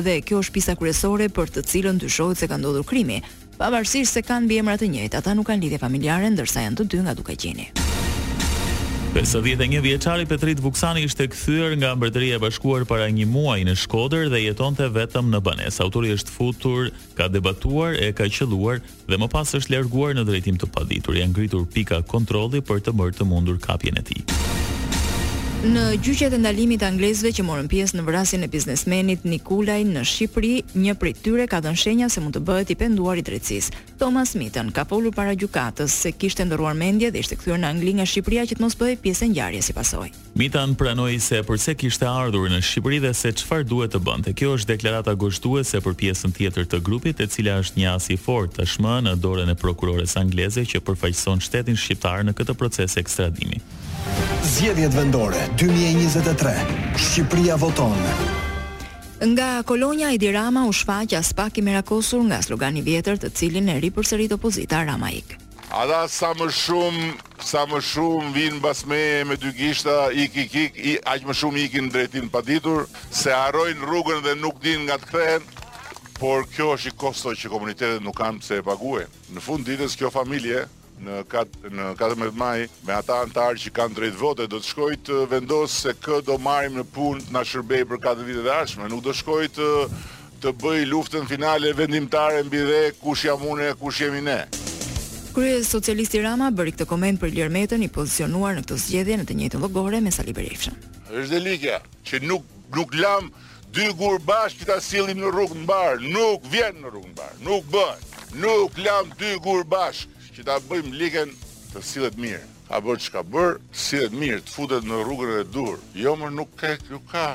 dhe kjo është pista kryesore për të cilën dyshohet se ka ndodhur krimi, pavarësisht se kanë mbiemra të njëjtë, ata nuk kanë lidhje familjare, ndërsa janë të dy nga Dukagjini. Pesëdhjetë e një vjeçari Petrit Vuksani ishte kthyer nga Mbretëria e Bashkuar para një muaji në Shkodër dhe jetonte vetëm në banesë. Autori është futur, ka debatuar e ka qëlluar dhe më pas është larguar në drejtim të paditur, janë ngritur pika kontrolli për të bërë të mundur kapjen e tij. Në gjyqet e ndalimit të anglezëve që morën pjesë në vrasjen e biznesmenit Nikulaj në Shqipëri, një prej tyre ka dhënë shenja se mund të bëhet i penduar i drejtësisë. Thomas Mithan ka folur para gjykatës se kishte ndërruar mendje dhe ishte kthyer në Angli nga Shqipëria që të mos bëhej pjesë e ngjarjes si pasojë. Mithan pranoi se përse kishte ardhur në Shqipëri dhe se çfarë duhet të bënte. Kjo është deklarata gozhduese për pjesën tjetër të grupit, e cila është një as i fortë tashmë në dorën e prokurores angleze që përfaqëson shtetin shqiptar në këtë proces ekstradimi. Zgjedhjet vendore 2023. Shqipëria voton. Nga Kolonja Edi Rama u shfaq aspak i merakosur nga slogani i vjetër të cilin e ripërsërit opozita Rama ik. Ata sa më shumë, sa më shumë vinë mbas meje me dy gishta, ik ik ik, i, aq më shumë ikin në drejtim të paditur, se harrojnë rrugën dhe nuk dinë nga të kthehen. Por kjo është një kosto që komunitetet nuk kanë pse e paguajnë. Në fund ditës kjo familje në kat në 14 maj me ata anëtarë që kanë drejtë vote do të shkojë të vendosë se kë do marrim në punë të na shërbejë për katër vitet e ardhshme, nuk do shkojë të Të bëjë luftën finale vendimtare mbi dhe kush jam unë e kush jemi ne. Kryesocialisti Rama bëri këtë koment për Ilir Metën i pozicionuar në këto zgjedhje në të njëjtën llogore me Sali Berishën. Është dhe Likja që nuk nuk lamë dy gurë bashkë që ta sillim në rrugë të mbarë, nuk vjen në rrugë të mbarë, nuk bëhet. Nuk lamë dy gurë bashkë që ta bëjmë Liken të sillet mirë. Ka bërë çka bërë, sillet mirë, të futet në rrugën e duhur. Jo mor nuk ka, nuk ka.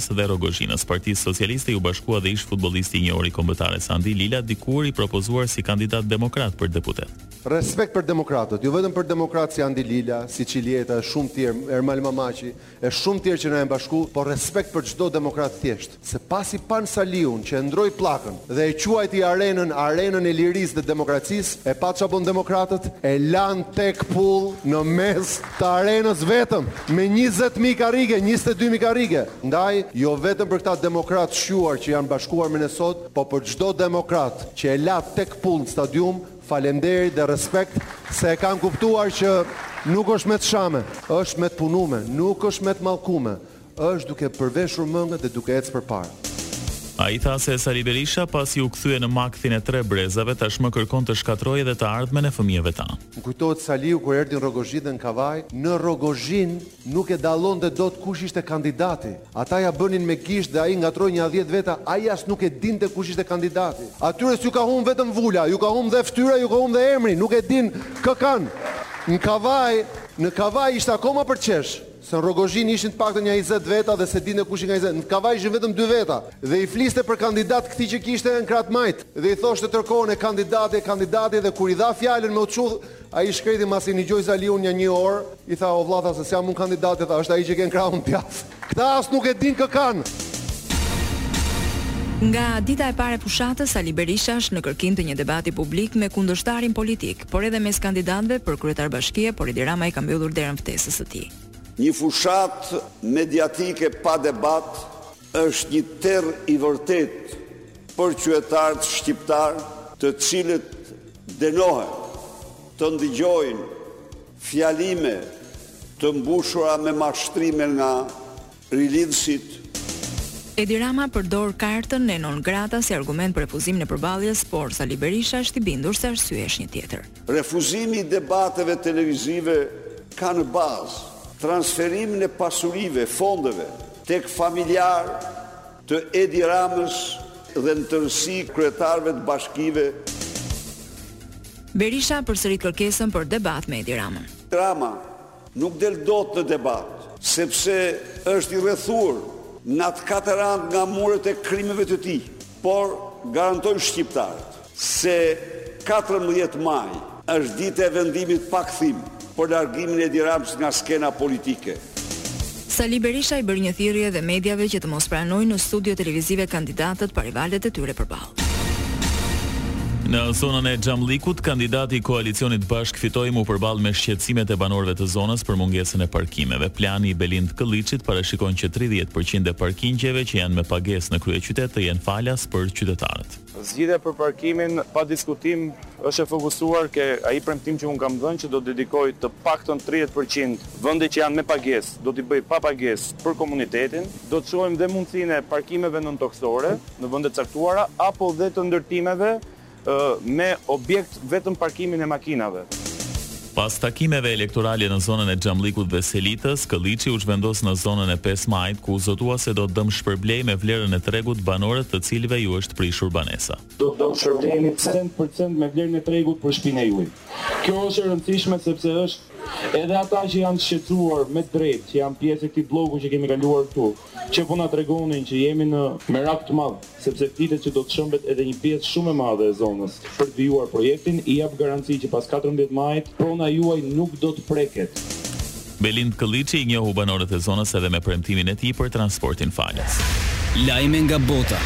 Së dhe Rrogozhinës. Partisë Socialiste iu bashkua dhe ish-futbollisti i njohur i Kombëtares, Andi Lila, dikur i propozuar si kandidat demokrat për deputet. Respekt për demokratët, jo vetëm për demokratë si Andi Lila, si Çiljeta e shumë tjerë, Ermal Mamaqi, e shumë tjerë që na janë bashku, por respekt për çdo demokrat thjesht, se pasi panë Saliun që e ndroi pllakën dhe e quajti arenën arenën e lirisë dhe demokracisë, e patë ça bonë demokratët, e lanë tek për tek në mes të arenës vetëm me njëzet mijë karrige, njëzet e dy mijë karrige. Ndaj, jo vetëm për këta demokratë të shquar që janë bashkuar me ne sot, po për çdo demokrat që e la tek për tek në stadium, falemnderit dhe respekt se e kanë kuptuar që nuk është me të shame, është me të punume, nuk është me të mallkume, Është duke përveshur mëngët dhe duke ecë përpara. Ai tha se Sali Berisha, pasi u kthye në makthin e tre brezave, tashmë kërkon të shkatërrojë edhe të ardhmen e fëmijëve tanë. Më kujtohet Saliu kur erdhi në Rrogozhinë dhe në Kavajë, në Rrogozhinë nuk e dallonte dot kush ishte kandidati. Ata ia bënin me gisht dhe ai ngatroi nja dhjetë veta, ai as nuk e dinte kush ishte kandidati. Atyre s'ju ka humbë vetëm vula, ju ka humbë dhe ftyra, ju ka humbë dhe emri, nuk e dinë kë kanë. Në Kavajë, në Kavajë ishte akoma për qesh. Se në Rrogozhinë ishin të paktën nja njëzet veta dhe s'e dinte kush i ka njëzet. Në Kavajë ishin vetëm dy veta. Dhe i fliste për kandidat këtij që kishte në krah të majtë. Dhe i thoshte tërë kohën e kandidati e kandidati dhe kur i dha fjalën me u çu, ai i shkreti masi e nigjoi Saliun nja një orë, i tha o vlla tha se s'jam unë kandidati tha është ai që ke në krahun djathtë. Këta as nuk e dinë kë kanë. Nga dita e parë e fushatës, Sali Berisha është në kërkim të një debati publik me kundërshtarin politik. por edhe mes kandidatëve për kryetar bashkie, por Edi Rama i ka mbyllur derën ftesës së tij. Një fushatë mediatike pa debat është një terr i vërtetë për qytetarët shqiptarë të cilët dënohen të ndëgjojnë fjalime të mbushura me mashtrime nga Rilindësit. Edi Rama përdor kartën e non grata si argument për refuzimin e përballjes, por Sali Berisha është i bindur se arsyeja është një tjetër. Refuzimi i debateve televizive ka në bazë transferimin e pasurive, fondeve, tek familjarë të Edi Ramës dhe në tërësi kryetarëve të bashkive. Berisha përsërit kërkesën për debat me Edi Ramën. Rama, Nuk del dot në debat, sepse është i rrethuar nga të katër anët nga muret e krimeve të tij, por garantoj shqiptarët se katërmbëdhjetë maji është dita e vendimit pa kthim për largimin e Edi Ramës nga skena politike. Sali Berisha i bëri një thirrje dhe mediave që të mos pranojnë në studio televizive kandidatët pa rivalët e tyre përballë. Në zonën e Xhamllikut, kandidati i koalicionit Bashkë Fitojmë u përball me shqetësimet e banorëve të zonës për mungesën e parkimeve. Plani i Belind Këlliçit parashikon që tridhjetë për qind e parkingjeve që janë me pagesë në kryeqytet të jenë falas për qytetarët. Zgjidhja për parkimin pa diskutim është e fokusuar ke ai premtim që unë kam dhënë që do të dedikoj të paktën tridhjetë për qind vende që janë me pagesë, do t'i bëj pa pagesë për komunitetin. Do të shohim dhe mundësinë e parkimeve nëntokësore. në vende të caktuara apo dhe të ndërtimeve me objekt vetëm parkimin e makinave. Pas takimeve elektorale në zonën e Xhamllikut dhe Selitës, Këlliçi u zhvendos në zonën e pesë majit, ku u zotua se do të dëmshpërblejë me vlerën e tregut banorët të cilëve ju është prishur banesa. Do të dëmshpërbleheni cent për cent me vlerën e tregut për shtëpinë e juaj. Kjo është e rëndësishme sepse është edhe ata që janë shqetësuar me të drejtë që janë pjesë e këtij blloku që kemi kaluar këtu. Që po na tregonin që jemi në merak të madh, sepse flitet që do të shëmbet edhe një pjesë shumë e madhe e zonës. Për të vijuar projektin, i jap garancinë që pas katërmbëdhjetë majit, prona juaj nuk do të preket. Belind Këlliçi i njohu banorët e zonës edhe me premtimin e tij për transportin falas. Lajme nga bota.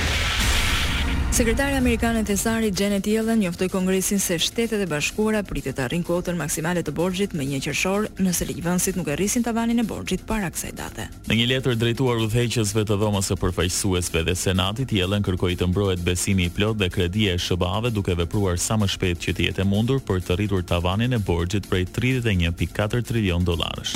Sekretarja amerikane e Thesarit, Janet Yellen, njoftoi Kongresin se Shtetet e Bashkuara pritet të arrijnë kuotën maksimale të borxhit më një qershor, nëse ligjvënësit nuk e rrisin tavanin e borxhit para kësaj date. Në një letër drejtuar udhëheqësve të Dhomës së Përfaqësuesve dhe Senatit, Yellen kërkoi të mbrohet besimi i plotë dhe kredia e SHBA-ve duke vepruar sa më shpejt që të jetë e mundur për të rritur tavanin e borxhit prej tridhjetë e një pikë katër trilionë dollarësh.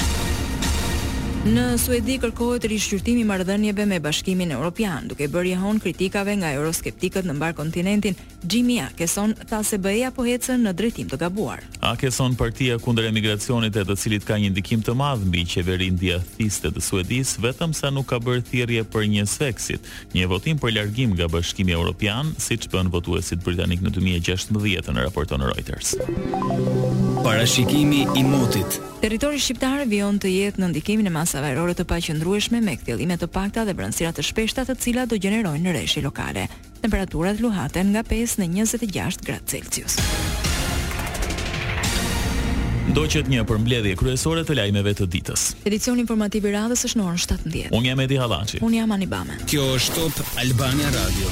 Në Suedi kërkohet rishqyrtimi i marrëdhënieve me Bashkimin Europian, duke i bërë jehonë kritikave nga euroskeptikët në mbarë kontinentin Xhimi Akeson tha se BE-ja po ecën në drejtim të gabuar. Akeson, partia kundër emigracionit e të cilit ka një ndikim të madh mbi qeverinë djathtiste të Suedisë, vetëm sa nuk ka bërë thirrje për një Svexit, një votim për largim nga Bashkimi Europian, siç bënë votuesit britanikë në dy mijë e gjashtëmbëdhjetë, raporton Reuters. Parashikimi i motit. Territori shqiptar vijon të jetë në ndikimin e masave ajrore të paqëndrueshme me kthjellime të pakta dhe vranësira të shpeshta të cilat do gjenerojnë reshje lokale. Temperaturat luhaten nga pesë në njëzet e gjashtë gradë Celsius. Ndoqët një përmbledhje kryesore të lajmeve të ditës. Edicioni informativ i radhës është në orën shtatëmbëdhjetë. Unë jam Edi Hallaçi. Unë jam Anibame. Kjo është Top Albania Radio.